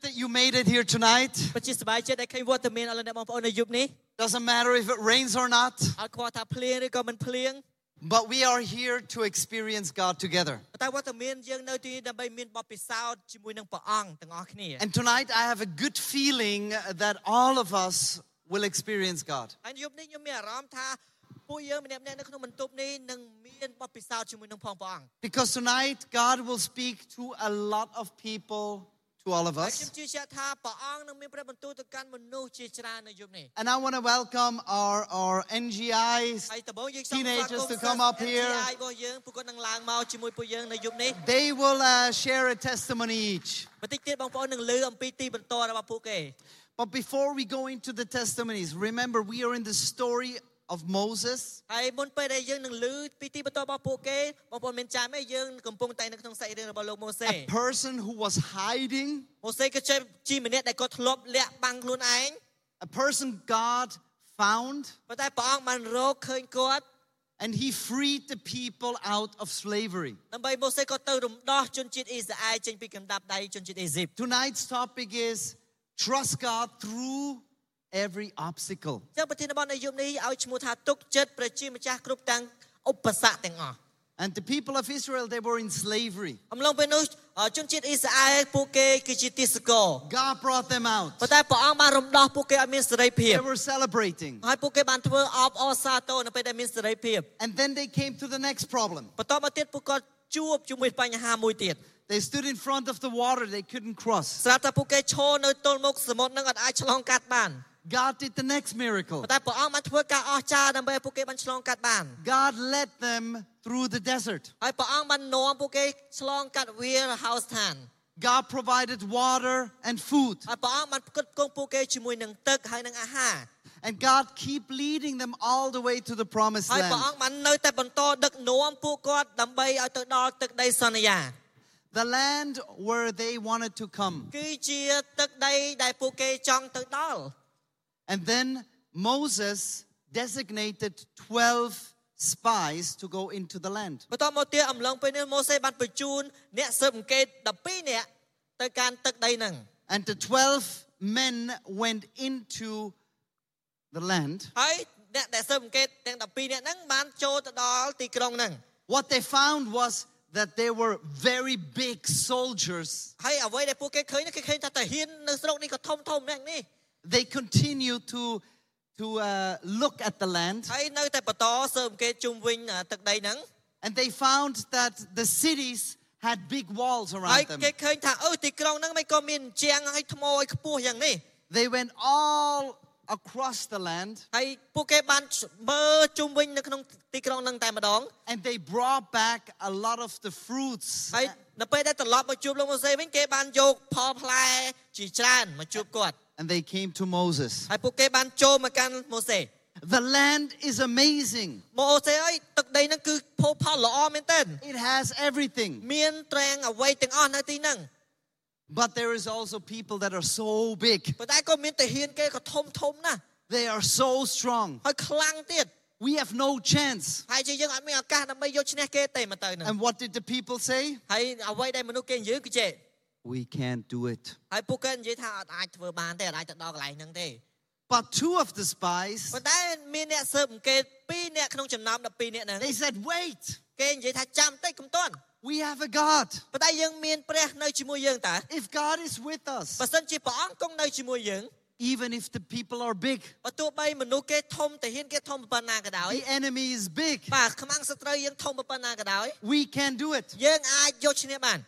that you made it here tonight. ពិតជាសប្បាយចិត្តដែលឃើញវត្តមានអស់លោកអ្នកបងប្អូននៅយប់នេះ Doesn't matter if it rains or not, អត់ខ្វល់ថាភ្លៀងឬក៏មិនភ្លៀង but we are here to experience God together. ប៉ុន្តែវត្តមានយើងនៅទីនេះដើម្បីមានបទពិសោធន៍ជាមួយនឹងព្រះអង្គទាំងអស់គ្នា And tonight I have a good feeling that all of us will experience God. ហើយយប់នេះខ្ញុំមានអារម្មណ៍ថាពួកយើងម្នាក់ៗនៅក្នុងបន្ទប់នេះនឹងមានបទពិសោធន៍ជាមួយនឹងផងព្រះអង្គ Because tonight God will speak to a lot of people, to all of us. And I want to welcome our, our NGI teenagers to come up here. They will uh, share a testimony each. But before we go into the testimonies, remember we are in the story of Moses. ហើយមុនពេលដែលយើងនឹងលើពីទីបន្តរបស់ពួកគេបងប្អូនមានចាំទេយើងកំពុងតែនៅក្នុងសាច់រឿងរបស់លោកម៉ូសេ A person who was hiding, ម៉ូសេគឺជាជាម្នាក់ដែលគាត់ធ្លាប់លាក់បាំងខ្លួនឯង a person God found, ប៉ុន្តែព្រះអង្គបានរកឃើញគាត់ and he freed the people out of slavery. ដើម្បីម៉ូសេក៏ទៅរំដោះជនជាតិអ៊ីស្រាអែលចេញពីកណ្ដាប់ដៃជនជាតិអេស៊ីប Tonight's topic is trust God through every obstacle. អញ្ចឹងប្រធានបទនៅយប់នេះឲ្យឈ្មោះថាទុកចិត្តព្រះជាម្ចាស់គ្រប់ទាំងឧបសគ្គទាំងអស់ And the people of Israel, they were in slavery. អំឡុងពេលនោះជនជាតិអ៊ីស្រាអែលពួកគេគឺជាទាសករ God brought them out. ប៉ុន្តែព្រះអង្គបានរំដោះពួកគេឲ្យមានសេរីភាព They were celebrating. ហើយពួកគេបានធ្វើអបអរសាទរនៅពេលដែលមានសេរីភាព And then they came to the next problem. បន្តមកទៀតពួកគាត់ជួបជាមួយបញ្ហាមួយទៀត They stood in front of the water they couldn't cross. ស្រាប់តែពួកគេឈរនៅទល់មុខសមុទ្រនឹងអត់អាចឆ្លងកាត់បាន God did the next miracle. God led them through the desert. God provided water and food. And God keep leading them all the way to the promised land. The land where they wanted to come. And then Moses designated 12 spies to go into the land. បន្តមកទៀតអំឡុងពេលនេះម៉ូសេបានបញ្ជូនអ្នកស៊ើបអង្កេត12នាក់ទៅកាន់ទឹកដីហ្នឹង And the 12 men went into the land. ហើយអ្នកដែលស៊ើបអង្កេតទាំង12នាក់ហ្នឹងបានចូលទៅដល់ទីក្រុងហ្នឹង What they found was that they were very big soldiers. ហើយអ្វីដែលពួកគេឃើញហ្នឹងគេឃើញថាតាហ៊ាននៅស្រុកនេះក៏ធំធំម្នាក់នេះ They continue to, to uh, look at the land. ហើយនៅតែបន្តស៊ើបអង្កេតជុំវិញអ่าទឹកដីហ្នឹង And they found that the cities had big walls ហើយ around them. គេឃើញថាអឺទីក្រុងហ្នឹងមិនក៏មានជាងហើយថ្មឲ្យខ្ពស់យ៉ាងនេះ They went all across the land ហើយពួកគេបានមើលជុំវិញនៅក្នុងទីក្រុងហ្នឹងតែម្ដង and they brought back a lot of the fruits ហើយនៅពេលដែលត្រឡប់មកជួបលោកម៉ូសេវិញគេបានយកផលផ្លែជាច្រើនមកជួបគាត់ and they came to Moses. ហើយពួកគេបានចូលមកកាន់ម៉ូសេ The land is amazing. ម៉ូសេអើយទឹកដីហ្នឹងគឺភោគផលល្អមែនទែន It has everything. មានត្រែងអ្វីទាំងអស់នៅទីហ្នឹង But there is also people that are so big. ប៉ុន្តែក៏មានទាហានគេក៏ធំធំណាស់ They are so strong. ហើយខ្លាំងទៀត We have no chance. ហើយជាយើងអត់មានឱកាសដើម្បីយកឈ្នះគេទេមកទៅហ្នឹង And what did the people say? ហើយអ្វីដែលមនុស្សគេនិយាយគឺចេះ We can't do it. ហើយពួកគេនិយាយថាអត់អាចធ្វើបានទេអត់អាចទៅដល់កន្លែងហ្នឹងទេ But two of the spies, ប៉ុន្តែមានអ្នកស៊ើបអង្កេត2អ្នកក្នុងចំណោម12អ្នកហ្នឹង they said, wait, គេនិយាយថាចាំតិចកុំទាន់ we have a God. ប៉ុន្តែយើងមានព្រះនៅជាមួយយើងតើ If God is with us, បើសិនជាព្រះអង្គគង់នៅជាមួយយើង even if the people are big, បើទោះបីមនុស្សគេធំតាហ៊ានគេធំប៉ុណ្ណាក៏ដោយ the enemy is big, បាទខ្មាំងសត្រូវយើងធំប៉ុណ្ណាក៏ដោយ we can do it យើងអាចយកឈ្នះបាន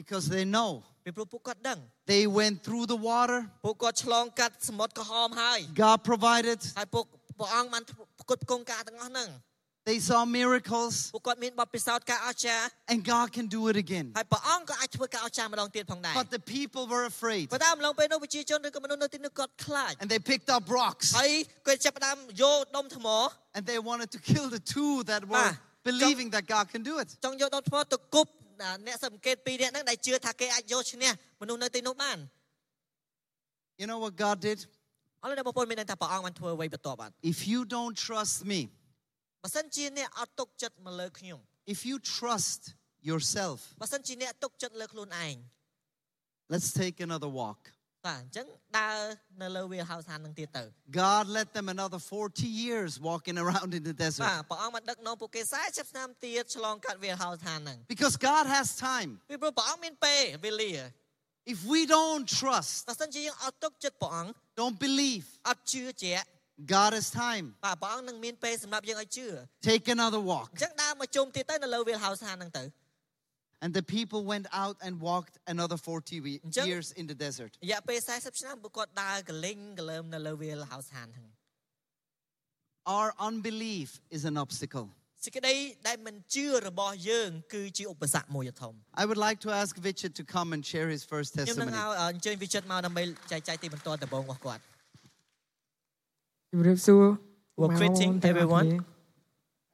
because they know. ពីព្រោះពួកគាត់ដឹង They went through the water, ពួកគាត់ឆ្លងកាត់សមុទ្រក្រហមហើយ God provided, ហើយពួកព្រះអង្គបានផ្គត់ផ្គង់ការទាំងអស់ហ្នឹង they saw miracles, ពួកគាត់មានបទពិសោធន៍ការអស្ចារ្យ and God can do it again. ហើយព្រះអង្គក៏អាចធ្វើការអស្ចារ្យម្ដងទៀតផងដែរ But the people were afraid ប៉ុន្តែអំឡុងពេលនោះប្រជាជនឬក៏មនុស្សនៅទីនោះគាត់ខ្លាច and they picked up rocks ហើយគាត់ចាប់ផ្ដើមយកដុំថ្ម and they wanted to kill the two that were Ah. believing that God can do it. ចង់យកដុំថ្មទៅគប់ អ្នកសង្កេតពីរនាក់ហ្នឹងដែលជឿថាគេអាចយកឈ្នះមនុស្សនៅទីនោះបាន You know what God did? អរលោកអ្នកបងប្អូនមានដឹងថាព្រះអង្គបានធ្វើអ្វីបន្ទាប់បាន If you don't trust me, បើសិនជាអ្នកអត់ទុកចិត្តមកលើខ្ញុំ if you trust yourself, បើសិនជាអ្នកទុកចិត្តលើខ្លួនឯង Let's take another walk. បាទអញ្ចឹងដើរនៅលើ warehouse ហាននឹងទៀតទៅ God let them another 40 years walking around in the បាទ desert ព្រះអង្គបានដឹកនាំពួកគេ40ឆ្នាំទៀតឆ្លងកាត់ warehouse ហានហ្នឹង because God has time. ពីព្រោះព្រះអង្គមានពេលវេលា If we don't trust, បើសិនជាយើងអត់ទុកចិត្តព្រះអង្គ don't believe, អត់ជឿជាក់ God has time. បាទព្រះអង្គនឹងមានពេលសម្រាប់យើងឲ្យជឿ Take another walk. អញ្ចឹងដើរមកជុំទៀតទៅនៅលើ warehouse ហានហ្នឹងទៅ And the people went out and walked another 40 we-អញ្ចឹង- years in the desert. រយៈពេល40ឆ្នាំពួកគាត់ដើរកលេងកលើមនៅលើ warehouse ហានហ្នឹង Our unbelief is an obstacle. សេចក្តីដែលមិនជឿរបស់យើងគឺជាឧបសគ្គមួយដ៏ធំ I would like to ask Vichet to come and share his first ខ្ញុំនឹង testimony. ឲ្យអញ្ជើញវិចិត្រមកដើម្បីចែកចាយទីបន្ទាល់ដំបូងរបស់គាត់ ជំរាបសួរ Well, បងប្អូន greeting ទាំងអស់ everyone. គ្នា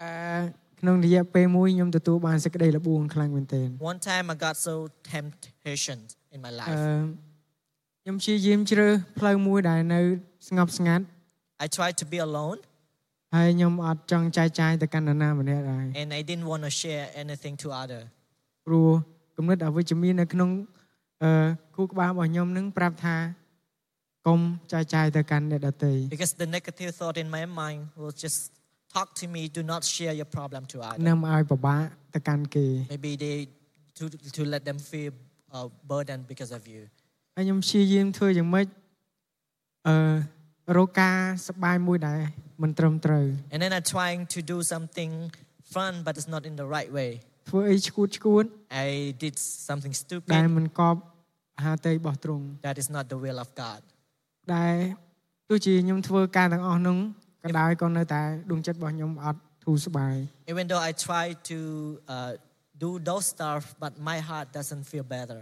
អឺ ក្នុងរយៈពេលមួយខ្ញុំទទួលបានសេចក្តីល្បួងខ្លាំងមែនទែន One time I got so temptation in my អឺ life ខ្ញុំព្យាយាមជ្រើសផ្លូវមួយដែលនៅស្ងប់ស្ងាត់ I tried to be alone ហើយខ្ញុំអត់ចង់ចែកចាយទៅកាន់នរណាម្នាក់ដែរ and I didn't want to share anything to other ព្រោះគំនិតអវិជ្ជមាននៅក្នុងអឺគូក្បាលរបស់ខ្ញុំនឹងប្រាប់ថាកុំចែកចាយទៅកាន់អ្នកដទៃ because the negative thought in my mind was just talk to me do not share your problem to others នាំឲ្យពិបាកទៅកាន់គេ maybe they to to let them feel uh, burdened because of you ហើយខ្ញុំព្យាយាមធ្វើយ៉ាងម៉េចអឺរកការសប្បាយមួយដែលមិនត្រឹមត្រូវ and then I'm trying to do something fun but it's not in the right way ធ្វើអីឈួតឈួត I did something ដែល stupid មិនកប់អាហារតីរបស់ទ្រង់ that is not the will of God ដែលទោះជាខ្ញុំធ្វើការទាំងអស់នោះ ក៏ដោយក៏នៅតែដួងចិត្តរបស់ខ្ញុំអត់ធូរស្បើយ even though I try to uh, do those stuff but my heart doesn't feel better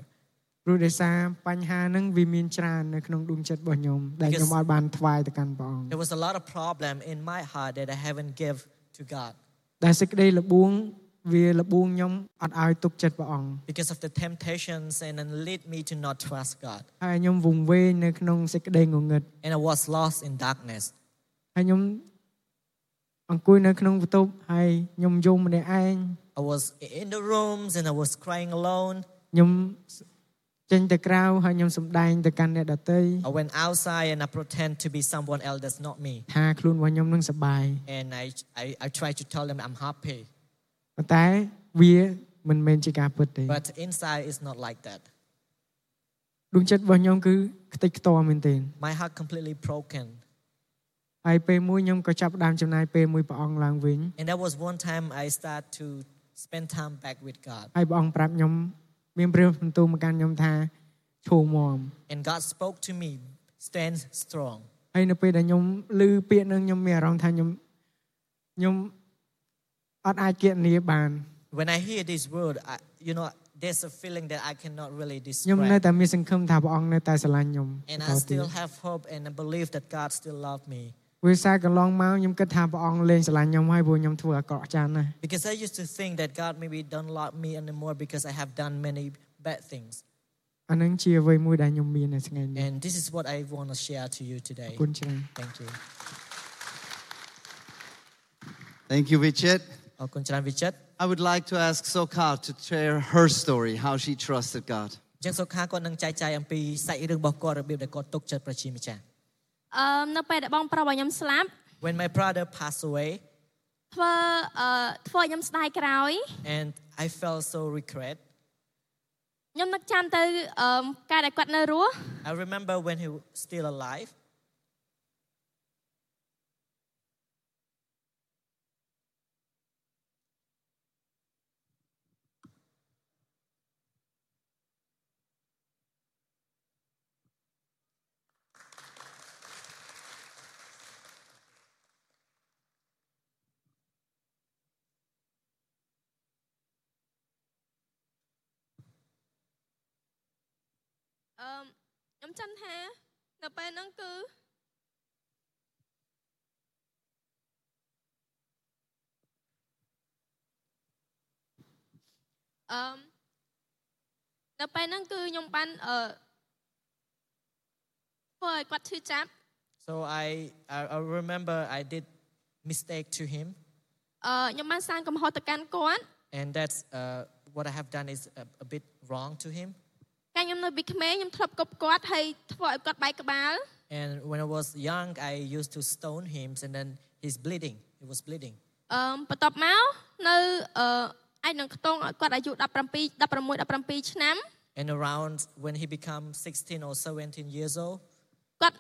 ព្រោះដោយសារបញ្ហាហ្នឹងវាមានច្រើននៅក្នុងដួងចិត្តរបស់ខ្ញុំដែលខ្ញុំអត់បានថ្វាយទៅកាន់ព្រះអង្គ There was a lot of problem in my heart that I haven't give to God ដែលសេចក្តីល្បួងវាល្បួងខ្ញុំអត់ឲ្យទុកចិត្តព្រះអង្គ because of the temptations and then lead me to not trust God. ហើយខ្ញុំវង្វេងនៅក្នុងសេចក្តីងងឹត And I was lost in darkness. ហើយខ្ញុំអង្គុយនៅក្នុងបន្ទប់ហើយខ្ញុំយំម្នាក់ឯង I was in the rooms and I was crying alone. ខ្ញុំចេញទៅក្រៅហើយខ្ញុំសម្ដែងទៅកាន់អ្នកដទៃ I went outside and I pretend to be someone else that's not me. ថាខ្លួនរបស់ខ្ញុំនឹងសប្បាយ And I, I, I tried to tell them I'm happy. ប៉ុន្តែវាមិនមែនជាការពិតទេ But inside it's not like that. ដួងចិត្តរបស់ខ្ញុំគឺខ្ទេចខ្ទាំមែនទែន My heart completely broken. ហើយពេលមួយខ្ញុំក៏ចាប់ផ្ដើមចំណាយពេលមួយព្រះអង្គឡើងវិញ And that was one time I start to spend time back with God. ហើយព្រះអង្គប្រាប់ខ្ញុំមានព្រះបន្ទូលមកកាន់ខ្ញុំថាឈោងមម And God spoke to me, stand strong. ហើយនៅពេលដែលខ្ញុំឮពាក្យហ្នឹងខ្ញុំមានអារម្មណ៍ថាខ្ញុំខ្ញុំអត់អាចគណនាបាន When I hear this word, I, you know, there's a feeling that I cannot really ខ្ញុំនៅ describe. តែមានសង្ឃឹមថាព្រះអង្គនៅតែស្រឡាញ់ខ្ញុំ And បន្ត I ទៀត still have hope and I believe that God still loves me. វាសារកន្លងមកខ្ញុំគិតថាព្រះអង្គលែងស្រឡាញ់ខ្ញុំហើយព្រោះខ្ញុំធ្វើអាក្រក់ចាស់ណាស់ Because I used to think that God maybe don't love me anymore because I have done many bad things. អាហ្នឹងជាអ្វីមួយដែលខ្ញុំមាននៅថ្ងៃនេះ And this is what I want to share to you today. អរគុណច្រើន Thank you. Thank you, Vichet. អរគុណច្រើនវិចិត្រ I would like to ask Sokha to share her story, how she trusted God. អញ្ចឹងសុខាគាត់នឹងចែកចាយអំពីសាច់រឿងរបស់គាត់របៀបដែលគាត់ទុកចិត្តប្រជាម្ចាស់ អឺនៅពេលដែលបងប្រុសរបស់ខ្ញុំស្លាប់ When my brother passed away ធ្វើអឺធ្វើឲ្យខ្ញុំស្ដាយក្រោយ and I felt so regret ខ្ញុំនឹកចាំទៅអឺការដែលគាត់នៅរស់ I remember when he was still alive អឺខ្ញុំចាំថានៅពេលហ្នឹងគឺអឺនៅពេលហ្នឹងគឺខ្ញុំបានអឺធ្វើឲ្យគាត់ឈឺចាប់ so I I, I remember I did mistake to him អឺខ្ញុំបានសាងកំហុសទៅកាន់គាត់ and that's uh, what I have done is a, a bit wrong to him កាលខ្ញុំនៅពីក្មេងខ្ញុំធ្លាប់គប់គាត់ហើយធ្វើឲ្យគាត់បែកក្បាល And when I was young, I used to stone him, and then he's bleeding. He was bleeding. អឺបន្ទាប់មកនៅអឺឯនឹងខ្ទង់ឲ្យគាត់អាយុ17 16 17ឆ្នាំ And around when he became 16 or 17 years old, គាត់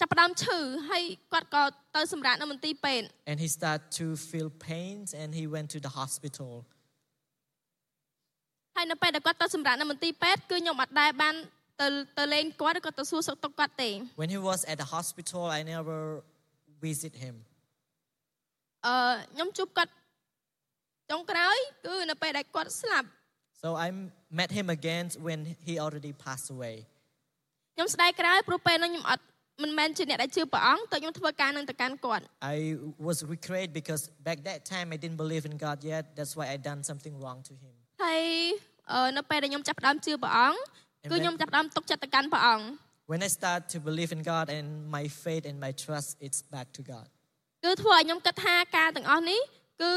ចាប់ផ្ដើមឈឺហើយគាត់ក៏ទៅសម្រាកនៅមន្ទីរពេទ្យ and he started to feel pains, and he went to the hospital. ហើយនៅពេលដែលគាត់ទៅសម្រាកនៅមន្ទីរពេទ្យគឺខ្ញុំអត់ដែលបានទៅទៅលេងគាត់ឬក៏ទៅសួរសុខទុក្ខគាត់ទេ When he was at the hospital, I never visit him. អឺខ្ញុំជួបគាត់ចុងក្រោយគឺនៅពេលដែលគាត់ស្លាប់ So I met him again when he already passed away. ខ្ញុំស្ដាយក្រោយព្រោះពេលនោះខ្ញុំអត់មិនមែនជាអ្នកដែលជឿព្រះអង្គតែខ្ញុំធ្វើការនឹងទៅកាន់គាត់ I was regret because back that time I didn't believe in God yet. That's why I done something wrong to him. ហើយអឺ នៅពេលដែលខ្ញុំចាប់ផ្ដើមជឿព្រះអង្គគឺខ្ញុំចាប់ផ្ដើមទុកចិត្តទៅកាន់ព្រះអង្គ When I start to believe in God and my faith and my trust, it's back to God. គឺធ្វើឲ្យខ្ញុំគិតថាការទាំងអស់នេះគឺ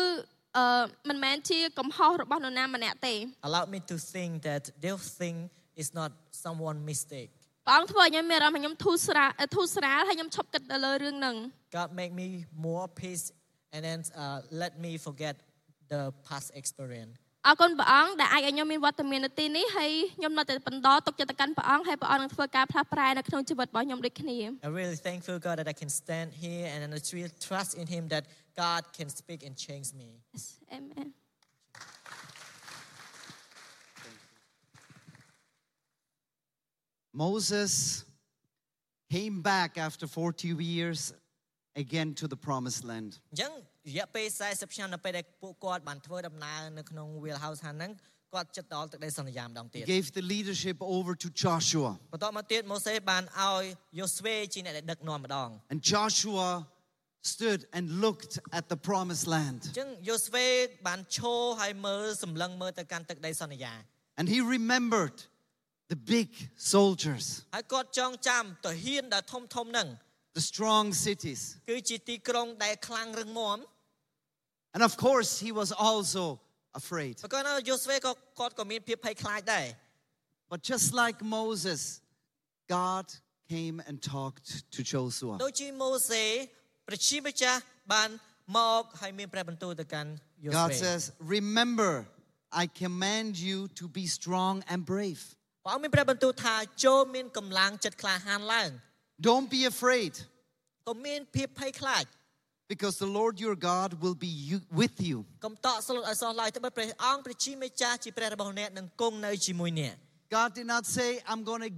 អឺមិនមែនជាកំហុសរបស់នរណាម្នាក់ទេ Allow me to think that their thing is not someone mistake. ព្រះអង្គធ្វើឲ្យខ្ញុំមានអារម្មណ៍ថាខ្ញុំធូរស្រាលធូរស្រាលហើយខ្ញុំឈប់គិតទៅលើរឿងហ្នឹង God make me more peace and then uh, let me forget the past experience. អរគុណព្រះអង្គដែលអាចឲ្យខ្ញុំមានវត្តមាននៅទីនេះហើយខ្ញុំនៅតែបន្តទុកចិត្តទៅកាន់ព្រះអង្គហើយព្រះអង្គនឹងធ្វើការផ្លាស់ប្រែនៅក្នុងជីវិតរបស់ខ្ញុំដូចគ្នា I'm really thankful God that I can stand here and I really trust in Him that God can speak and change me. Yes, Amen Moses came back after 40 years again to the promised land. អញ្ចឹង រយៈពេល40ឆ្នាំនៅពេលដែលពួកគាត់បានធ្វើដំណើរនៅក្នុង wheelhouse ហ្នឹងគាត់ចិត្តដល់ទឹកដីសន្យាម្ដងទៀត He gave the leadership over to Joshua. បន្ទាប់មកទៀតម៉ូសេបានឲ្យយូស្វេជាអ្នកដែលដឹកនាំម្ដង And Joshua stood and looked at the promised land. អញ្ចឹងយូស្វេបានឈរហើយមើលសម្លឹងមើលទៅកាន់ទឹកដីសន្យា And he remembered the big soldiers, ហើយគាត់ចងចាំទាហានដែលធំធំហ្នឹង the strong cities. គឺជាទីក្រុងដែលខ្លាំងរឹងមាំ And of course, he was also afraid. ប្រកបនៅយូស្វេក៏គាត់ក៏មានភាពភ័យខ្លាចដែរ But just like Moses, God came and talked to Joshua. ដូចជាម៉ូសេព្រះជាម្ចាស់បានមកហើយមានព្រះបន្ទូលទៅកាន់យូស្ God វេ says, Remember, I command you to be strong and brave. ព្រះអង្គមានព្រះបន្ទូលថាចូលមានកម្លាំងចិត្តក្លាហានឡើង Don't be afraid, កុំមានភាពភ័យខ្លាច because the Lord your God will be you, with you. កុំតក់ស្លុតឲ្យសោះឡើយទៅបើព្រះអង្គព្រះជាម្ចាស់ជាព្រះរបស់អ្នកនឹងគង់នៅជាមួយអ្នក God did not say, I'm going to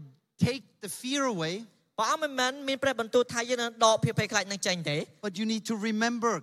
take the fear away, ព្រះអង្គមិនមែនមានព្រះបន្ទូលថាយើងនឹងដកភាពភ័យខ្លាចនឹងចេញទេ but you need to remember,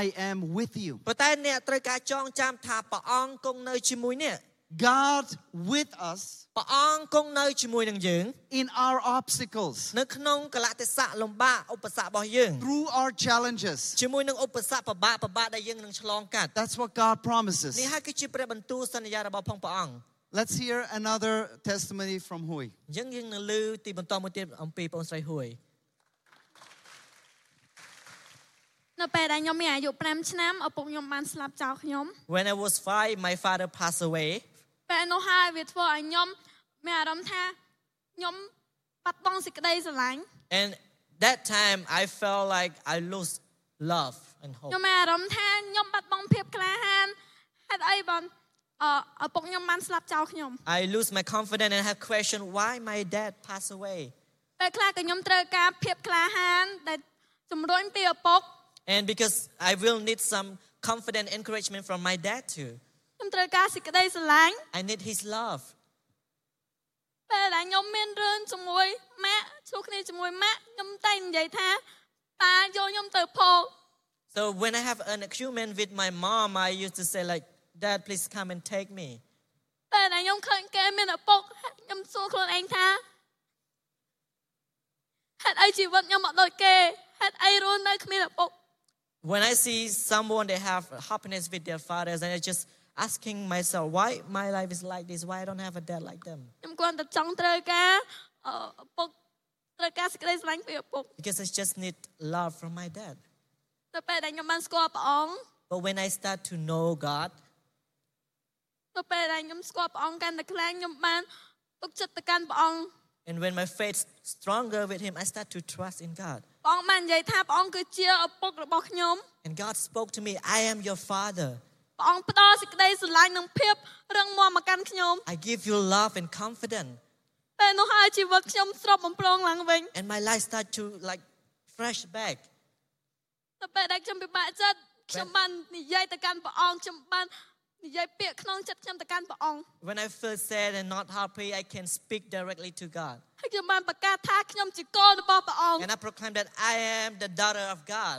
I am with you. ប៉ុន្តែអ្នកត្រូវការចងចាំថាព្រះអង្គគង់នៅជាមួយអ្នក God with us ព្រះអង្គគង់នៅជាមួយនឹងយើង in our obstacles, នៅក្នុងកលៈទេសៈលំបាកឧបសគ្គរបស់យើង through our challenges. ជាមួយនឹងឧបសគ្គពិបាកពិបាកដែលយើងនឹងឆ្លងកាត់ That's what God promises. នេះហើយគឺជាព្រះបន្ទូលសន្យារបស់ផងព្រះអង្គ Let's hear another testimony from Hui. អញ្ចឹងយើងនឹងលើទីបន្តមួយទៀតអំពីបងស្រីហួយនៅពេលដែលខ្ញុំមានអាយុ5ឆ្នាំឪពុកខ្ញុំបានស្លាប់ចោលខ្ញុំ When I was 5 my father passed away ពេលនោះហើយវាធ្វើឲ្យខ្ញុំមានអារម្មណ៍ថាខ្ញុំបាត់បង់សេចក្តីស្រឡាញ់ and that time I felt like I lost love and ខ្ញុំ hope មានអារម្មណ៍ថាខ្ញុំបាត់បង់ភាពក្លាហានហេតុអីបងអឪពុកខ្ញុំបានស្លាប់ចោលខ្ញុំ I lose my confidence and have question why my dad passed away ពេលខ្លះក៏ខ្ញុំត្រូវការភាពក្លាហានដែលជំរុញពីឪពុក and because I will need some confident encouragement from my dad too ខ្ញុំត្រូវការសេចក្តីស្រឡាញ់ I need his love ពេលដែលខ្ញុំមានរឿងជាមួយម៉ាក់ជួបគ្នាជាមួយម៉ាក់ខ្ញុំតែងនិយាយថាតាយកខ្ញុំទៅភោគ so when I have an argument with my mom I used to say like dad please come and take me ពេលដែលខ្ញុំឃើញគេមានឪពុកខ្ញុំសួរខ្លួនឯងថាហេតុអីជីវិតខ្ញុំមកដូចគេហេតុអីរស់នៅគ្មានឪពុក when I see someone they have happiness with their fathers and I just asking myself why my life is like this why I don't have a dad like them ខ្ញុំគ្រាន់តែចង់ត្រូវការអឪពុកត្រូវការសេចក្តីស្រឡាញ់ពីឪពុក because I just need love from my dad ទៅពេលដែលខ្ញុំបានស្គាល់ព្រះអង្គ but when I start to know God ទៅពេលដែលខ្ញុំស្គាល់ព្រះអង្គកាន់តែខ្លាំងខ្ញុំបាន ទុកចិត្តទៅកាន់ព្រះអង្គ And when my faith stronger with Him, I start to trust in God. ព្រះអង្គបាននិយាយថាព្រះអង្គគឺជាឪពុករបស់ខ្ញុំ And God spoke to me, I am your Father. ព្រះអង្គផ្ដល់សេចក្តីស្រឡាញ់និងភាពរឹងមាំមកកាន់ខ្ញុំ I give you love and confidence. ពេលនោះហើយជីវិតខ្ញុំស្របបំប្រងឡើងវិញ And my life start to like fresh back. តែពេលដែលខ្ញុំពិបាកចិត្តខ្ញុំបាននិយាយទៅកាន់ព្រះអង្គខ្ញុំបាននិយាយពាក្យក្នុងចិត្តខ្ញុំទៅកាន់ព្រះអង្គ When I feel sad and not happy, I can speak directly to God. ហើយខ្ញុំបានប្រកាសថាខ្ញុំជាកូនរបស់ព្រះអង្គ And I proclaim that I am the daughter of God.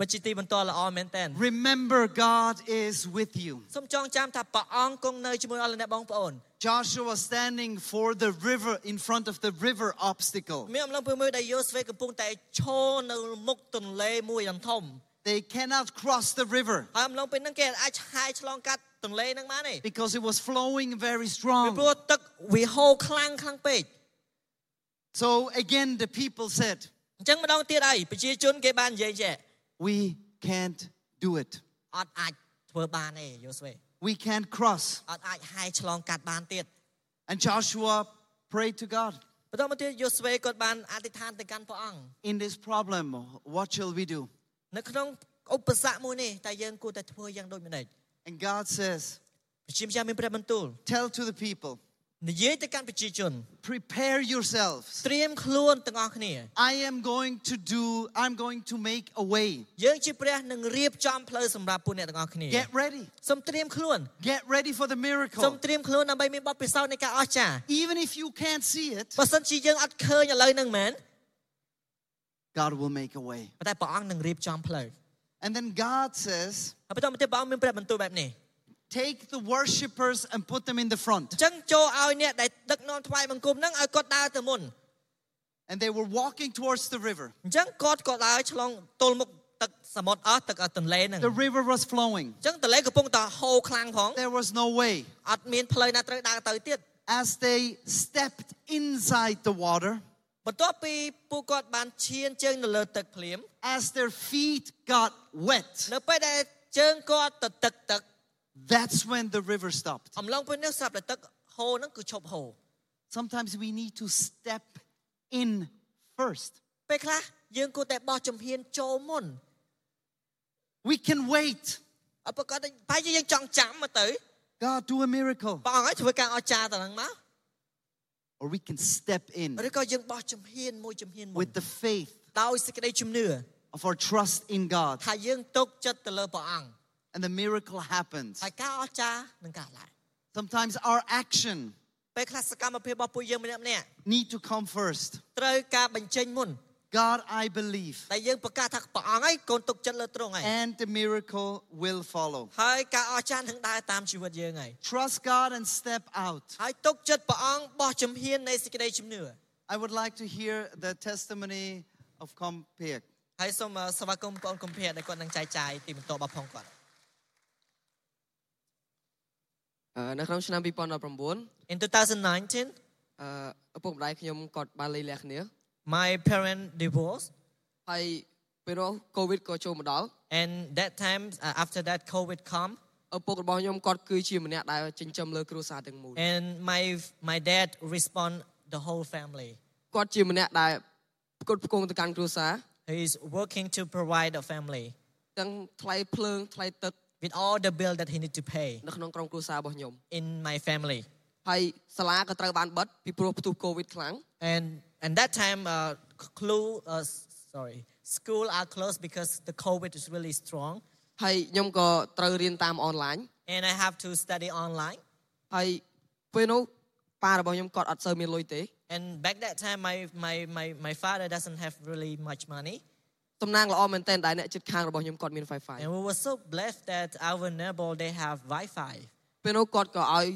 ពិតជាទីបន្ទាល់ល្អមែនតើ Remember, God is with you. សូមចងចាំថាព្រះអង្គគង់នៅជាមួយអស់លោកអ្នកបងប្អូន Joshua was standing for the river in front of the river obstacle. មានអំឡុងពេលមួយដែលយូស្វេកំពុងតែឈរនៅមុខទន្លេមួយដ៏ធំ They cannot cross the river ហើយអំឡុងពេលហ្នឹងគេអាចឆាយឆ្លងកាត់ទន្លេហ្នឹងបានទេ because it was flowing very ពី strong. ព្រោះទឹកវាហូរខ្លាំងខ្លាំងពេក So again, the people said, អញ្ចឹងម្ដងទៀតហើយប្រជាជនគេបាននិយាយចេះ We can't do it. អត់អាចធ្វើបានទេយូស្វេ We can't cross. អត់អាចហាយឆ្លងកាត់បានទៀត And Joshua prayed to God, បន្តមកទៀតយូស្វេគាត់បានអធិដ្ឋានទៅកាន់ព្រះអង្គ In this problem, what shall we do? នៅក្នុងឧបសគ្គមួយនេះតែយើងគួរតែធ្វើយ៉ាងដូចម្ដេច And God says, ព្រះជាម្ចាស់មានព្រះបន្ទូល Tell to the people, និយាយទៅកាន់ប្រជាជន prepare yourselves. ត្រៀមខ្លួនទាំងអស់គ្នា I am going to do, I'm going to make a way. យើងជាព្រះនឹងរៀបចំផ្លូវសម្រាប់ពួកអ្នកទាំងអស់គ្នា Get ready. សូមត្រៀមខ្លួន Get ready for the សូម miracle. ត្រៀមខ្លួនដើម្បីមានបទពិសោធន៍នៃការអស្ចារ្យ Even if you can't see it, បើសិនជាយើងអត់ឃើញឥឡូវហ្នឹងមែន God will make a way. ប៉ុន្តែព្រះអង្គនឹងរៀបចំផ្លូវ And then God says, ហើយបន្តមកទៀតព្រះអង្គមានព្រះបន្ទូលបែបនេះ Take the worshippers and put them in the front. អញ្ចឹងចូលឲ្យអ្នកដែលដឹកនាំថ្វាយបង្គំហ្នឹងឲ្យគាត់ដើរទៅមុន And they were walking towards the river. អញ្ចឹងគាត់ក៏ដើរឆ្លងទល់មុខទឹកសមុទ្រអស់ទឹកទន្លេហ្នឹង The river was flowing. អញ្ចឹងទន្លេកំពុងតែហូរខ្លាំងផង There was no way. អត់មានផ្លូវណាត្រូវដើរទៅទៀត As they stepped inside the water, បន្ទាប់ពីពួកគាត់បានឈានជើងនៅលើទឹកភ្លាម as their feet got wet, នៅពេលដែលជើងគាត់ទៅទឹកទឹក that's when the river stopped. អំឡុងពេលនេះស្រាប់តែទឹកហូរហ្នឹងគឺឈប់ហូរ Sometimes we need to step in first. ពេលខ្លះយើងគួរតែបោះជំហានចូលមុន We can wait. អត់ប្រកាសតែបែរជាយើងចង់ចាំមកទៅ God, do a miracle. ព្រះអង្គឲ្យធ្វើការអស្ចារ្យទៅហ្នឹងមក Or we can step in ឬក៏យើងបោះជំហានមួយជំហានមួយ with the faith ដោយសេចក្តីជំនឿ of our trust in God. ថាយើងទុកចិត្តទៅលើព្រះអង្គ And the miracle happens. ហើយការអស្ចារ្យនឹងកើតឡើង Sometimes our action ពេលខ្លះសកម្មភាពរបស់ពួកយើងម្នាក់ម្នាក់ need to come first. ត្រូវការបញ្ចេញមុន God, I believe. តែយើងប្រកាសថាព្រះអង្គហើយកូនទុកចិត្តលើទ្រង់ហើយ And the miracle will follow. ហើយការអស្ចារ្យនឹងដើរតាមជីវិតយើងហើយ Trust God and step out. ហើយទុកចិត្តព្រះអង្គបោះជំហាននៃសេចក្តីជំនឿ I would like to hear the testimony of Compek. ហើយសូមអឺស្វាគមន៍បងប្អូនគំភាដែលគាត់នឹងចែកចាយទីបន្ទាប់របស់ផងគាត់ នៅក្នុងឆ្នាំ2019 In 2019 អឺឪពុកម្ដាយខ្ញុំគាត់បានលៃលះគ្នា my parent divorced ហើយពេលនោះកូវីដក៏ចូលមកដល់ and that time uh, after that covid come ឪពុករបស់ខ្ញុំគាត់គឺជាម្នាក់ដែលចិញ្ចឹមលើគ្រួសារទាំងមូល and my my dad respond the whole family គាត់ជាម្នាក់ដែលផ្គត់ផ្គង់ទៅកាន់គ្រួសារ he is working to provide a family ទាំងថ្លៃភ្លើងថ្លៃទឹក with all the bill that he need to pay នៅក្នុងក្រុមគ្រួសាររបស់ខ្ញុំ in my family ហើយសាលាក៏ត្រូវបានបិទពីព្រោះផ្ទុះកូវីដខ្លាំង and and that time uh, clue uh, sorry school are closed because the covid is really strong ហើយខ្ញុំក៏ត្រូវរៀនតាមអនឡាញ and i have to study online ហើយពេលនោះប៉ារបស់ខ្ញុំគាត់អត់សូវមានលុយទេ and back that time my my my my father doesn't have really much money តំណាងល្អមែនទែនដែលអ្នកជិតខាងរបស់ខ្ញុំគាត់មាន Wi-Fi and we were so blessed that our neighbor they have wi-fi ពេលនោះគាត់ក៏ឲ្យ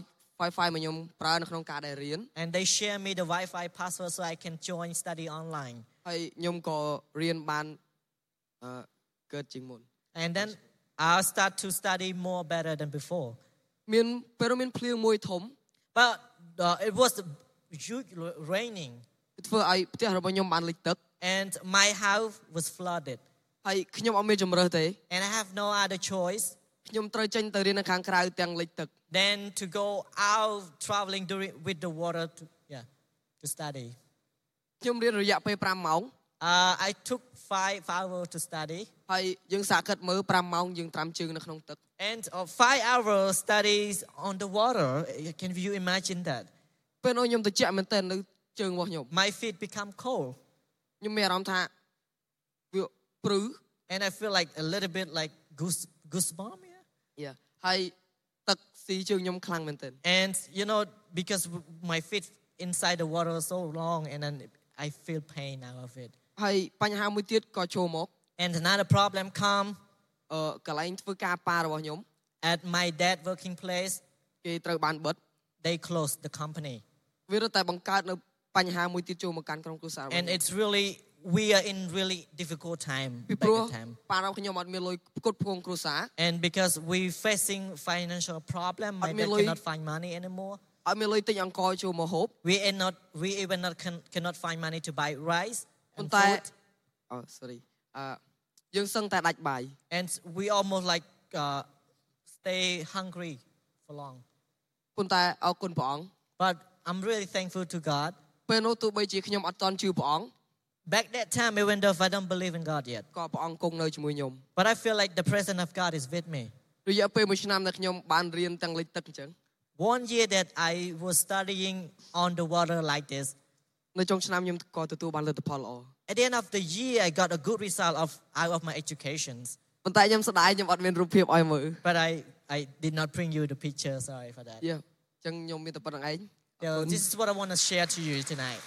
Wi-Fi មកខ្ញុំប្រើនៅក្នុងការដែលរៀន and they share me the wi-fi password so i can join study online ហើយខ្ញុំក៏រៀនបានអឺកើតជាងមុន and then i'll start to study more better than before មានពេលនោះមានភ្លៀងមួយធំ but uh, it was huge ra- raining, វាធ្វើឲ្យផ្ទះរបស់ខ្ញុំបានលិចទឹក and my house was flooded. ហើយខ្ញុំអត់មានជំរើសទេ And I have no other choice ខ្ញុំត្រូវចេញទៅរៀននៅខាងក្រៅទាំងលិចទឹក than to go out traveling during, with the water to, yeah, to study. ខ្ញុំរៀនរយៈពេល5ម៉ោង Uh, I took five hours to study, ហើយយើងសាកគិតមើល5ម៉ោងយើងត្រាំជើងនៅក្នុងទឹក and uh, five hours studies on the water. Uh, Can you imagine that? ពេលនោះខ្ញុំត្រជាក់មែនទែននៅជើងរបស់ខ្ញុំ My feet become cold, ខ្ញុំមានអារម្មណ៍ថាវាព្រឺ and I feel like a little bit like goose goosebump. Yeah. យ៉ាហើយទឹកស៊ីជើងខ្ញុំខ្លាំងមែនទែន And you know, because w- my feet inside the water so long, and then I feel pain out of it. ហើយបញ្ហាមួយទៀតក៏ចូលមក And another problem come អឺកន្លែងធ្វើការប៉ារបស់ខ្ញុំ at my dad working place. គេត្រូវបានបិទ They closed the company, វារត់តែបង្កើតនៅ បញ្ហាមួយទៀតចូលមកកាន់ក្រុមគ្រួសាររបស់ and ខ្ញុំ it's really we are in really difficult time ពី back ព្រោះ in time. ប៉ារបស់ខ្ញុំអត់មានលុយផ្គត់ផ្គង់គ្រួសារ And because we facing financial problem, my At dad Miloy- cannot find money anymore. អត់មានលុយទិញអង្ករចូលមកហូប We are not we even not can, cannot find money to buy rice ប៉ុ and ន្តែ food. អូ sorry អឺយើងសឹងតែដាច់បាយ and we almost like uh, stay hungry for long. ប៉ុន្តែអរគុណព្រះអង្គ But I'm really thankful to God. ពេលនោះទោះបីជាខ្ញុំអត់តន់ជឿព្រះអង្គ Back that time, even though if I don't believe in God yet, ក៏ព្រះអង្គគង់នៅជាមួយខ្ញុំ but I feel like the presence of God is with me. រយៈពេលមួយឆ្នាំដែលខ្ញុំបានរៀនទាំងលិចទឹកអញ្ចឹង One year that I was studying on the water like this, នៅចុងឆ្នាំខ្ញុំក៏ទទួលបានលទ្ធផលល្អ at the end of the year, I got a good result of out of my educations. ប៉ុន្តែខ្ញុំស្ដាយខ្ញុំអត់មានរូបភាពឲ្យមើល But I, I did not bring you the picture. Sorry for that. យេអញ្ចឹងខ្ញុំមានតែប៉ុណ្្នឹងឯង So this is what I want to share to you tonight.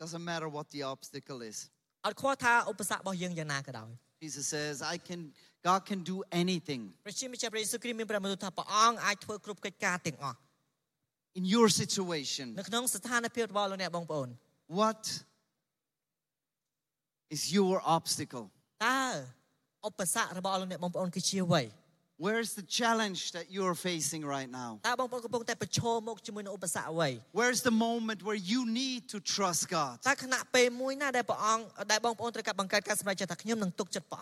Doesn't matter what the obstacle is. អត់ខ្វល់ថាឧបសគ្គរបស់យើងយ៉ាងណាក៏ដោយ Jesus says, I can, God can do anything ព្រះជាម្ចាស់ព្រះយេស៊ូវគ្រីស្ទមានព្រះបន្ទូលថាព្រះអង្គអាចធ្វើគ្រប់កិច្ចការទាំងអស់ in your situation. នៅក្នុងស្ថានភាពរបស់លោកអ្នកបងប្អូន What is your obstacle? តើឧបសគ្គរបស់លោកអ្នកបងប្អូនគឺជាអ្វី Where's the challenge that you're facing right now? Where's the moment where you need to trust God?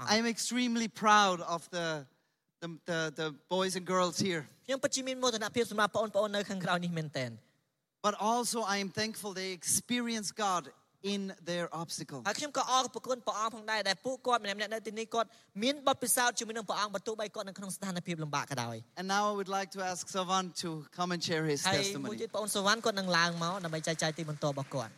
I'm extremely proud of the, the, the, the boys and girls here. But also, I am thankful they experience God in their obstacle. ហើយខ្ញុំក៏អរគុណព្រះអង្គផងដែរដែលពួកគាត់ម្នាក់ៗនៅទីនេះគាត់មានបទពិសោធន៍ជាមួយនឹងព្រះអង្គបើទោះបីគាត់នៅក្នុងស្ថានភាពលំបាកក៏ដោយ And now I would like to ask Savan to come and share his ហើយមួយ testimony. ទៀតបងអូនសវណ្ណគាត់នឹងឡើងមកដើម្បីចែកចាយទីបន្ទាល់របស់គាត់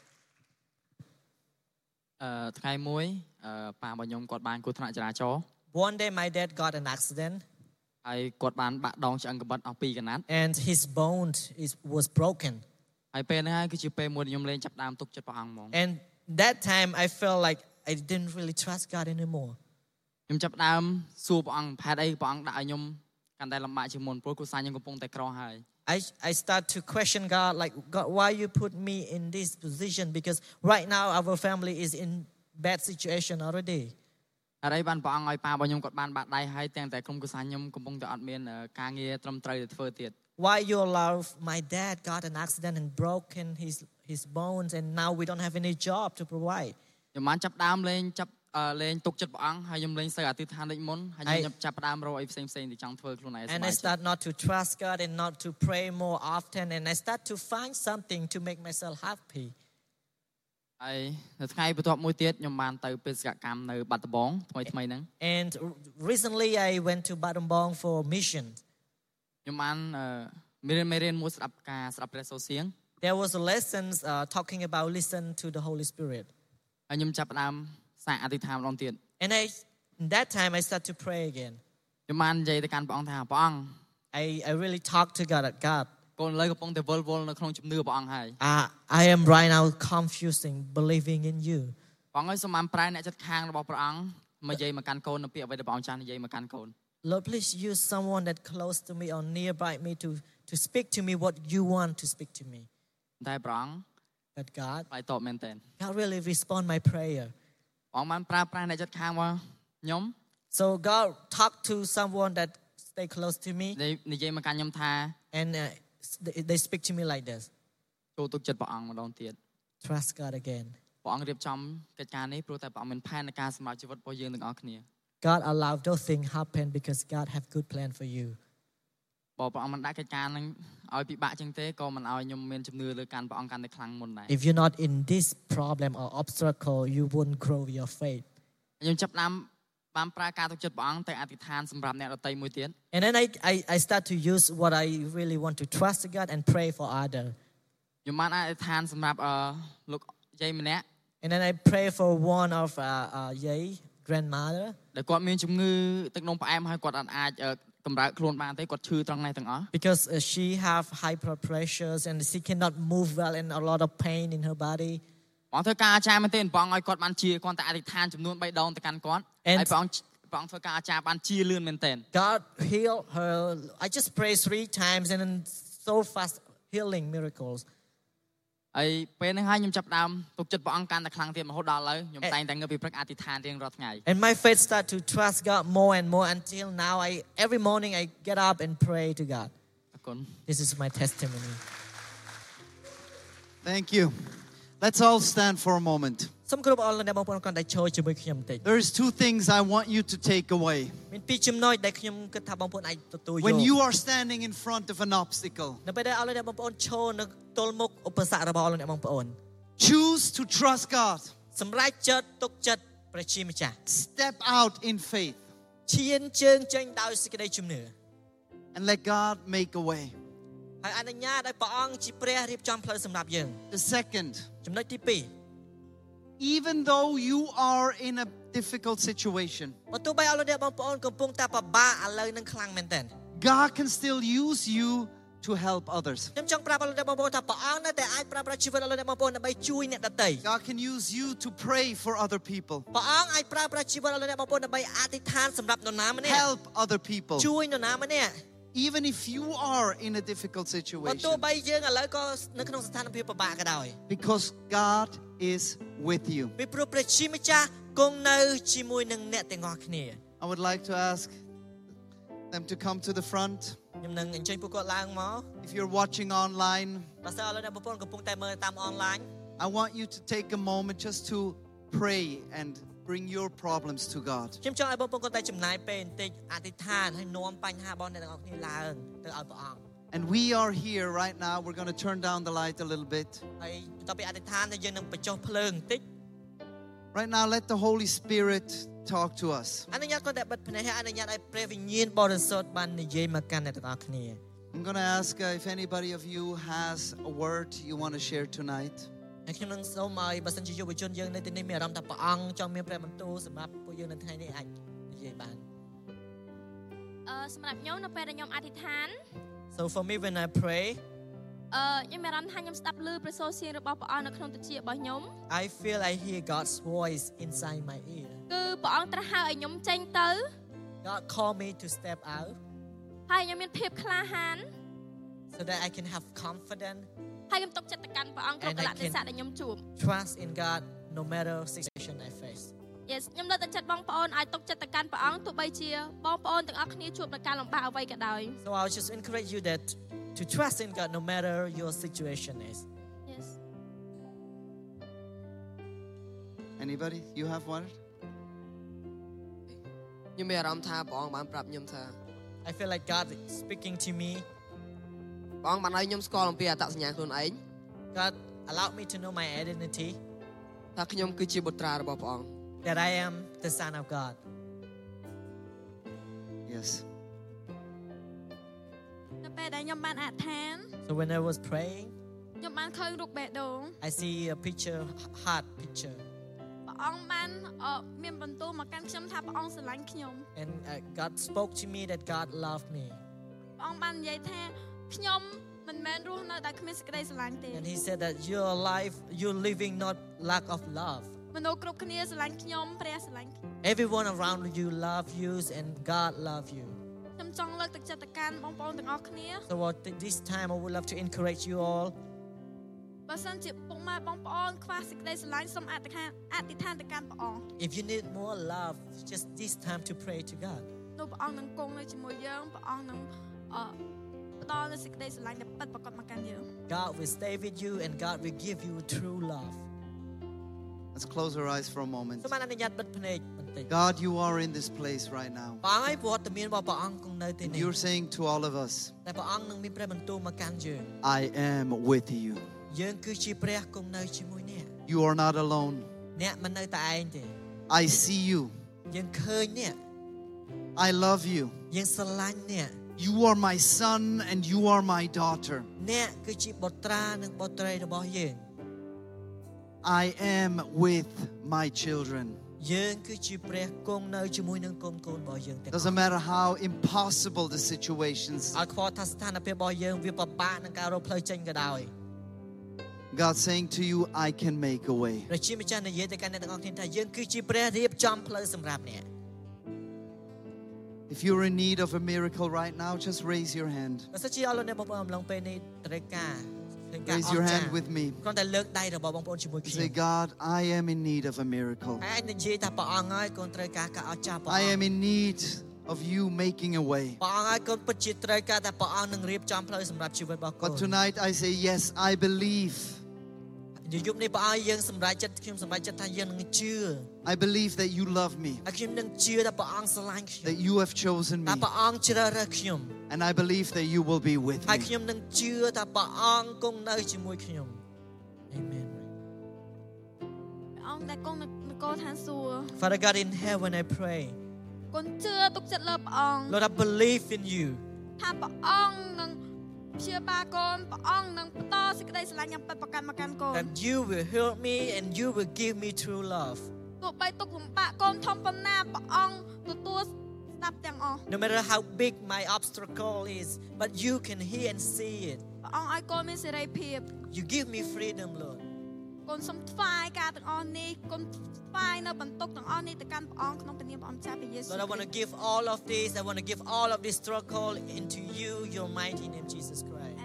អឺថ្ងៃមួយអឺប៉ារបស់ខ្ញុំគាត់បានគ្រោះថ្នាក់ចរាចរណ៍ One day my dad got an accident ហើយគាត់បានបាក់ដងឆ្អឹងក្បិតអស់ពីរកណាត់ and his bone is was broken ហើយពេលហ្នឹងហើយគឺជាពេលមួយដែលខ្ញុំលេងចាប់ដើមទុកចិត្តព្រះអង្គហ្មង and that time I felt like I didn't really trust God anymore ខ្ញុំចាប់ដើមសួរព្រះអង្គផែតអីព្រះអង្គដាក់ឲ្យខ្ញុំកាន់តែលំបាកជាងមុនព្រោះគ្រួសារខ្ញុំកំពុងតែក្រហើយ I, I start to question God, like, God, why you put me in this position? Because right now our family is in bad situation already. ហើយអីបានព្រះអង្គឲ្យប៉ារបស់ខ្ញុំគាត់បានបាក់ដៃហើយទាំងតែក្រុមគ្រួសារខ្ញុំកំពុងតែអត់មានអឺការងារត្រឹមត្រូវ để ធ្វើទៀត Why you allow my dad got an accident and broken his, his bones and now we don't have any job to provide? ខ្ញុំបានចាប់ដើមលេងចាប់អឺលេងទុកចិត្តព្រះអង្គហើយខ្ញុំលេងសូវអធិដ្ឋានដូចមុនហើយខ្ញុំចាប់ដើមរកអីផ្សេងផ្សេងៗទៅចង់ធ្វើខ្លួនឯងស And ប្បា I យចិត្ត start not to trust God and not to pray more often and I start to find something to make myself happy. ហើយនៅថ្ងៃបន្ទាប់មួយទៀតខ្ញុំបានទៅបេសកកម្មនៅបាត់ដំបងថ្មីថ្មីហ្នឹង And r- recently I went to Battambang for mission. ខ្ញុំបានអឺមេរៀនមេរៀនមួយស្ដាប់ការស្ដាប់ព្រះសូរសៀង There was a lessons uh, talking about listen to the Holy Spirit. ហើយខ្ញុំចាប់ផ្ដើមសាកអធិដ្ឋានម្ដងទៀត And I, in that time, I start to pray again. ខ្ញុំបាននិយាយទៅកាន់ព្រះអង្គថាព្រះអង្គ I, I really talk to God. That God, កូនឥឡូវកំពុងតែវល់វល់នៅក្នុងជំនឿព្រះអង្គហើយ uh, I am right now confusing believing in you. ព្រះអង្គឲ្យសូមបានប្រែអ្នកចិត្តខាងរបស់ព្រះអង្គមកនិយាយមកកាន់កូននៅពាក្យអ្វីដែលព្រះអង្គចាស់និយាយមកកាន់កូន Lord, please use someone that close to me or nearby me to, to speak to me what you want to speak to me. តែព្រះអង្គ But God, ឆ្លើយតបមែនតើ God really respond my prayer. ព្រះអង្គបានប្រើប្រាស់អ្នកចិត្តខាងមកខ្ញុំ So God talked to someone that stay close to me និយាយនិយាយមកកាន់ខ្ញុំថា and uh, they, they speak to me like this ចូលទុកចិត្តព្រះអង្គម្ដងទៀត trust God again ព្រះអង្គរៀបចំកិច្ចការនេះព្រោះតែព្រះអង្គមានផែននៃការសម្រាប់ជីវិតរបស់យើងទាំងអស់គ្នា God allowed those things happen because God have good plan for you បើព្រះអង្គមិនដាក់កិច្ចការហ្នឹងឲ្យពិបាកជាងទេក៏មិនឲ្យខ្ញុំមានជំនឿលើកាន់ព្រះអង្គកាន់តែខ្លាំងមុនដែរ if you're not in this problem or obstacle you won't grow your faith ខ្ញុំចាប់ផ្ដើមបានប្រើការទុកចិត្តព្រះអង្គទៅអធិដ្ឋានសម្រាប់អ្នកដទៃមួយទៀត and then I, I, I start to use what I really want to trust God and pray for other ខ្ញុំបានអធិដ្ឋានសម្រាប់អឺលោកយាយម្នាក់ and then I pray for one of uh, uh, Yay grandmother ដែលគាត់មានជំងឺទឹកនោមផ្អែមហើយគាត់អត់អាចអឺកម្រើកខ្លួនបានទេគាត់ឈឺត្រង់នេះទាំងអស់ because uh, she have high blood pressures and she cannot move well and a lot of pain in her body ព្រះអង្គធ្វើការអាចារ្យមែនទេព្រះអង្គឲ្យគាត់បានជាគាត់តែអធិដ្ឋានចំនួន3ដងទៅកាន់គាត់ And- ហើយព្រះអង្គព្រះអង្គធ្វើការអាចារ្យបានជាលឿនមែនទេ God heal her I just pray three times and then so fast healing miracles ហើយពេលហ្នឹងហើយខ្ញុំចាប់ផ្ដើមទុកចិត្តព្រះអង្គកាន់តែខ្លាំងទៀតរហូតដល់ឥឡូវខ្ញុំ Eh. តែងតែងើបពីព្រឹកអធិដ្ឋានរៀងរាល់ថ្ងៃ and my faith start to trust God more and more until now I every morning I get up and pray to God អរគុណ this is my testimony Thank you. Let's all stand for a moment. There's two things I want you to take away. When you are standing in front of an obstacle, choose to trust God. Step out in faith. And let God make a way. ហើយអនុញ្ញាតឲ្យព្រះអង្គជាព្រះរៀបចំផ្លូវសម្រាប់យើង The second, ចំណុចទី2 even though you are in a difficult situation, បើទោះបីអរលោកអ្នកបងប្អូនកំពុងតែពិបាកឥឡូវនឹងខ្លាំងមែនទែន God can still use you to help others. ខ្ញុំចង់ប្រាប់អរលោកអ្នកបងប្អូនថាព្រះអង្គនៅតែអាចប្រើប្រាស់ជីវិតអរលោកអ្នកបងប្អូនដើម្បីជួយអ្នកដទៃ God can use you to pray for other people, ព្រះអង្គអាចប្រើប្រាស់ជីវិតអរលោកអ្នកបងប្អូនដើម្បីអធិដ្ឋានសម្រាប់នរណាម្នាក់ help other people. ជួយនរណាម្នាក់ Even if you are in a difficult បើទោះ situation, បីយើងឥឡូវក៏នៅក្នុងស្ថានភាពពិបាកក៏ដោយ because God is with you. ពីព្រោះព្រះជាម្ចាស់គង់នៅជាមួយនឹងអ្នកទាំងអស់គ្នា I would like to ask them to come to the front. ខ្ញុំនឹងអញ្ជើញពួកគាត់ឡើងមក If you're watching online, បើសិនអរលោកអ្នកបងប្អូនកំពុងតែមើលតាមអនឡាញ I want you to take a moment just to pray and bring your problems to God. ខ្ញុំចង់ឲ្យបងប្អូនគាត់តែចំណាយពេលបន្តិចអធិដ្ឋានហើយនាំបញ្ហារបស់អ្នកទាំងអស់គ្នាឡើងទៅឲ្យព្រះអង្គ And we are here right now. We're going to turn down the light a little bit. ហើយបន្ទាប់ពីអធិដ្ឋានទៅយើងនឹងបញ្ចុះភ្លើងបន្តិច Right now, let the Holy Spirit talk to us. អនុញ្ញាតគាត់តែបិទភ្នែកហើយអនុញ្ញាតឲ្យព្រះវិញ្ញាណបរិសុទ្ធបាននិយាយមកកាន់អ្នកទាំងអស់គ្នា I'm going to ask uh, if anybody of you has a word you want to share tonight. ហើយខ្ញុំនឹងសូមឲ្យបើសិនជាយុវជនយើងនៅទីនេះមានអារម្មណ៍ថាព្រះអង្គចង់មានព្រះបន្ទូលសម្រាប់ពួកយើងនៅថ្ងៃនេះអាចនិយាយបាន អឺសម្រាប់ខ្ញុំនៅពេលដែលខ្ញុំអធិដ្ឋាន So for me when I pray អឺខ្ញុំមានអារម្មណ៍ថាខ្ញុំស្ដាប់ឮព្រះសូរសៀងរបស់ព្រះអង្គនៅក្នុងតិចរបស់ខ្ញុំ I feel I hear God's voice inside my ear គឺព្រះអង្គត្រាស់ហៅឲ្យខ្ញុំចេញទៅ God call me to step out ហើយខ្ញុំមានភាពក្លាហាន so that I can have confidence ហើយខ្ញុំទុកចិត្តទៅកាន់ព្រះអង្គគ្រប់ And ក I លៈទេសៈ can- ដែលខ្ញុំជួប trust in God no matter situation I face Yes ខ្ញុំលើកទឹកចិត្តបងប្អូនឲ្យទុកចិត្តទៅកាន់ព្រះអង្គទោះបីជាបងប្អូនទាំងអស់គ្នាជួបនឹងការលំបាកអ្វីក៏ដោយ So I'll just encourage you that to trust in God no matter your situation is Yes Anybody? You have word? ខ្ញុំមានអារម្មណ៍ថាព្រះអង្គបានប្រាប់ខ្ញុំថា I feel like God is speaking to me ព្រះអង្គបានឲ្យខ្ញុំស្គាល់អំពីអត្តសញ្ញាណខ្លួនឯង God allowed me to know my identity ថាខ្ញុំគឺជាបុត្រារបស់ព្រះអង្គ that I am the son of God Yes. នៅពេលដែលខ្ញុំបានអធិដ្ឋាន So when I was praying ខ្ញុំបានឃើញរូបបេះដូង I see a picture heart picture ព្រះអង្គបានអឺមានបន្ទូលមកកាន់ខ្ញុំថាព្រះអង្គស្រឡាញ់ខ្ញុំ and uh, God spoke to me that God loved me ព្រះអង្គបាននិយាយថា ខ្ញុំមិនមែនរស់នៅដោយគ្មានសេចក្តីស្រឡាញ់ទេ and he said that your life you're living not lack of love មនុស្សគ្រប់គ្នាស្រឡាញ់ខ្ញុំព្រះស្រឡាញ់ខ្ញុំ everyone around you love you and God love you ខ្ញុំចង់លើកទឹកចិត្តទៅកាន់បងប្អូនទាំងអស់គ្នា so at this time I would love to encourage you all បើសិនជាពុកម៉ែបងប្អូនខ្វះសេចក្តីស្រឡាញ់សូមអធិដ្ឋានអធិដ្ឋានទៅកាន់ព្រះអង្គ if you need more love just this time to pray to God នោះព្រះអង្គនឹងគង់នៅជាមួយយើងព្រះអង្គនឹងអឺផ្ ដល់នូវសេចក្តីស្រឡាញ់ដែលពិតប្រាកដមកកាន់យើង God will stay with you and God will give you true love Let's close our eyes for a moment. សូមអនុញ្ញាតបិទភ្នែកបន្តិច God, you are in this place right now. ព្រះអង្គឲ្យវត្តមានរបស់ព្រះអង្គគង់នៅទីនេះ You're saying to all of us, តែព្រះអង្គនឹងមានព្រះបន្ទូលមកកាន់យើង I am with you. យើងគឺជាព្រះគង់នៅជាមួយអ្នក You are not alone. អ្នកមិននៅតែឯងទេ I see you. យើងឃើញអ្នក I love you. យើងស្រឡាញ់អ្នក You are my son and you are my daughter. អ្នកគឺជាបុត្រានិងបុត្រីរបស់យើង I am with my children. យើងគឺជាព្រះគង់នៅជាមួយនឹងកូនកូនរបស់យើងទាំងអស់ Doesn't matter how impossible the situations, ឲ្យខ្វល់ថាស្ថានភាពរបស់យើងវាពិបាកនឹងការរកផ្លូវចេញក៏ដោយ God's saying to you, I can make a way. ព្រះជាម្ចាស់និយាយទៅកាន់អ្នកទាំងអស់គ្នាថាយើងគឺជាព្រះរៀបចំផ្លូវសម្រាប់អ្នក if you're in need of a miracle right now, just raise your hand. Raise your hand with me. Say, God, I am in need of a miracle. I am in need of you making a way. But tonight I say, Yes, I believe. យប់នេះព្រះអង្គយើងសម្រេចចិត្តខ្ញុំសម្រេចចិត្តថាយើងនឹងជឿ I believe that you love me, ហើយខ្ញុំនឹងជឿថាព្រះអង្គស្រឡាញ់ខ្ញុំ that you have chosen ថា me, ព្រះអង្គជ្រើសរើសខ្ញុំ and I believe that you will be with ហើយ me. ខ្ញុំនឹងជឿថាព្រះអង្គគង់នៅជាមួយខ្ញុំ Amen ព្រះអង្គដែលគង់នៅនគរឋានសួគ៌ Father God in heaven I pray គុណជឿទុកចិត្តលើព្រះអង្គ Lord I believe in you ថាព្រះអង្គនឹង ព្យាបាលកូនព្រះអង្គនឹងបន្តសេចក្តីស្រឡាញ់យ៉ាងពិតប្រាកដមកកាន់កូន that you will help me and you will give me true love ទោះបីទុកលំបាកកូនធំប៉ុណ្ណាព្រះអង្គទទួលស្ដាប់ទាំងអស់ No matter how big my obstacle is but you can hear and see it ព្រះអង្គឲ្យកូនមានសេរីភាព you give me freedom Lord កូនសូមថ្វាយការទាំងអស់នេះកូនថ្វាយនៅបន្ទុកទាំងអស់នេះទៅកាន់ព្រះអង្គក្នុងព្រះនាមព្រះអង្គចាស់ព្រះយេស៊ូវ Lord I want to give all of this I want to give all of this struggle into you your mighty name Jesus Christ